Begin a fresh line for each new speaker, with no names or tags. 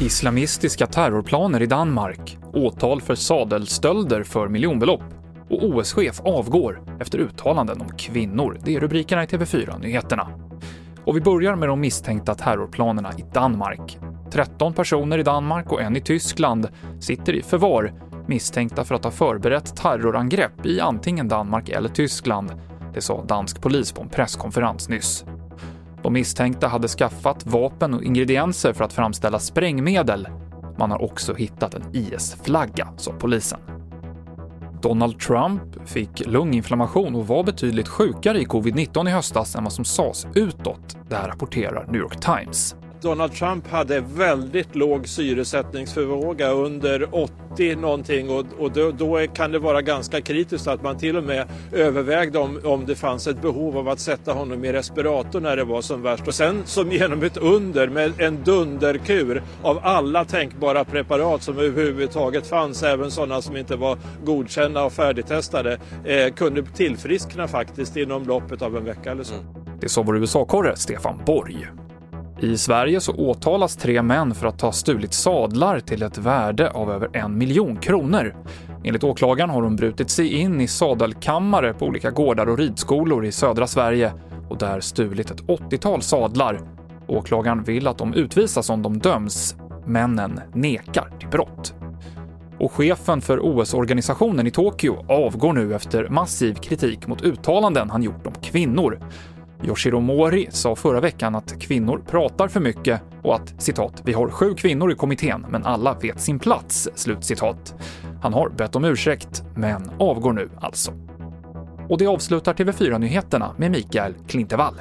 Islamistiska terrorplaner i Danmark, åtal för sadelstölder för miljonbelopp och OS-chef avgår efter uttalanden om kvinnor. Det är rubrikerna i TV4-nyheterna. Och vi börjar med de misstänkta terrorplanerna i Danmark. 13 personer i Danmark och en i Tyskland sitter i förvar misstänkta för att ha förberett terrorangrepp i antingen Danmark eller Tyskland. Det sa dansk polis på en presskonferens nyss. De misstänkta hade skaffat vapen och ingredienser för att framställa sprängmedel. Man har också hittat en IS-flagga, sa polisen. Donald Trump fick lunginflammation och var betydligt sjukare i covid-19 i höstas än vad som sades utåt. Det här rapporterar New York Times.
Donald Trump hade väldigt låg syresättningsförmåga under 80 någonting och, och då, då, kan det vara ganska kritiskt att man till och med övervägde om, om det fanns ett behov av att sätta honom i respirator när det var som värst. Och sen som genom ett under med en dunderkur av alla tänkbara preparat som överhuvudtaget fanns, även sådana som inte var godkända och färdigtestade, eh, kunde tillfriskna faktiskt inom loppet av en vecka eller så. Mm.
Det sa vår USA-korre Stefan Borg. I Sverige så åtalas tre män för att ha stulit sadlar till ett värde av över en miljon kronor. Enligt åklagaren har de brutit sig in i sadelkammare på olika gårdar och ridskolor i södra Sverige och där stulit ett 80-tal sadlar. Åklagaren vill att de utvisas om de döms. Männen nekar till brott. Och chefen för OS-organisationen i Tokyo avgår nu efter massiv kritik mot uttalanden han gjort om kvinnor. Yoshiro Mori sa förra veckan att kvinnor pratar för mycket och att citat “Vi har sju kvinnor i kommittén, men alla vet sin plats”. Slutcitat. Han har bett om ursäkt, men avgår nu alltså. Och det avslutar TV4-nyheterna med Mikael Klintevall.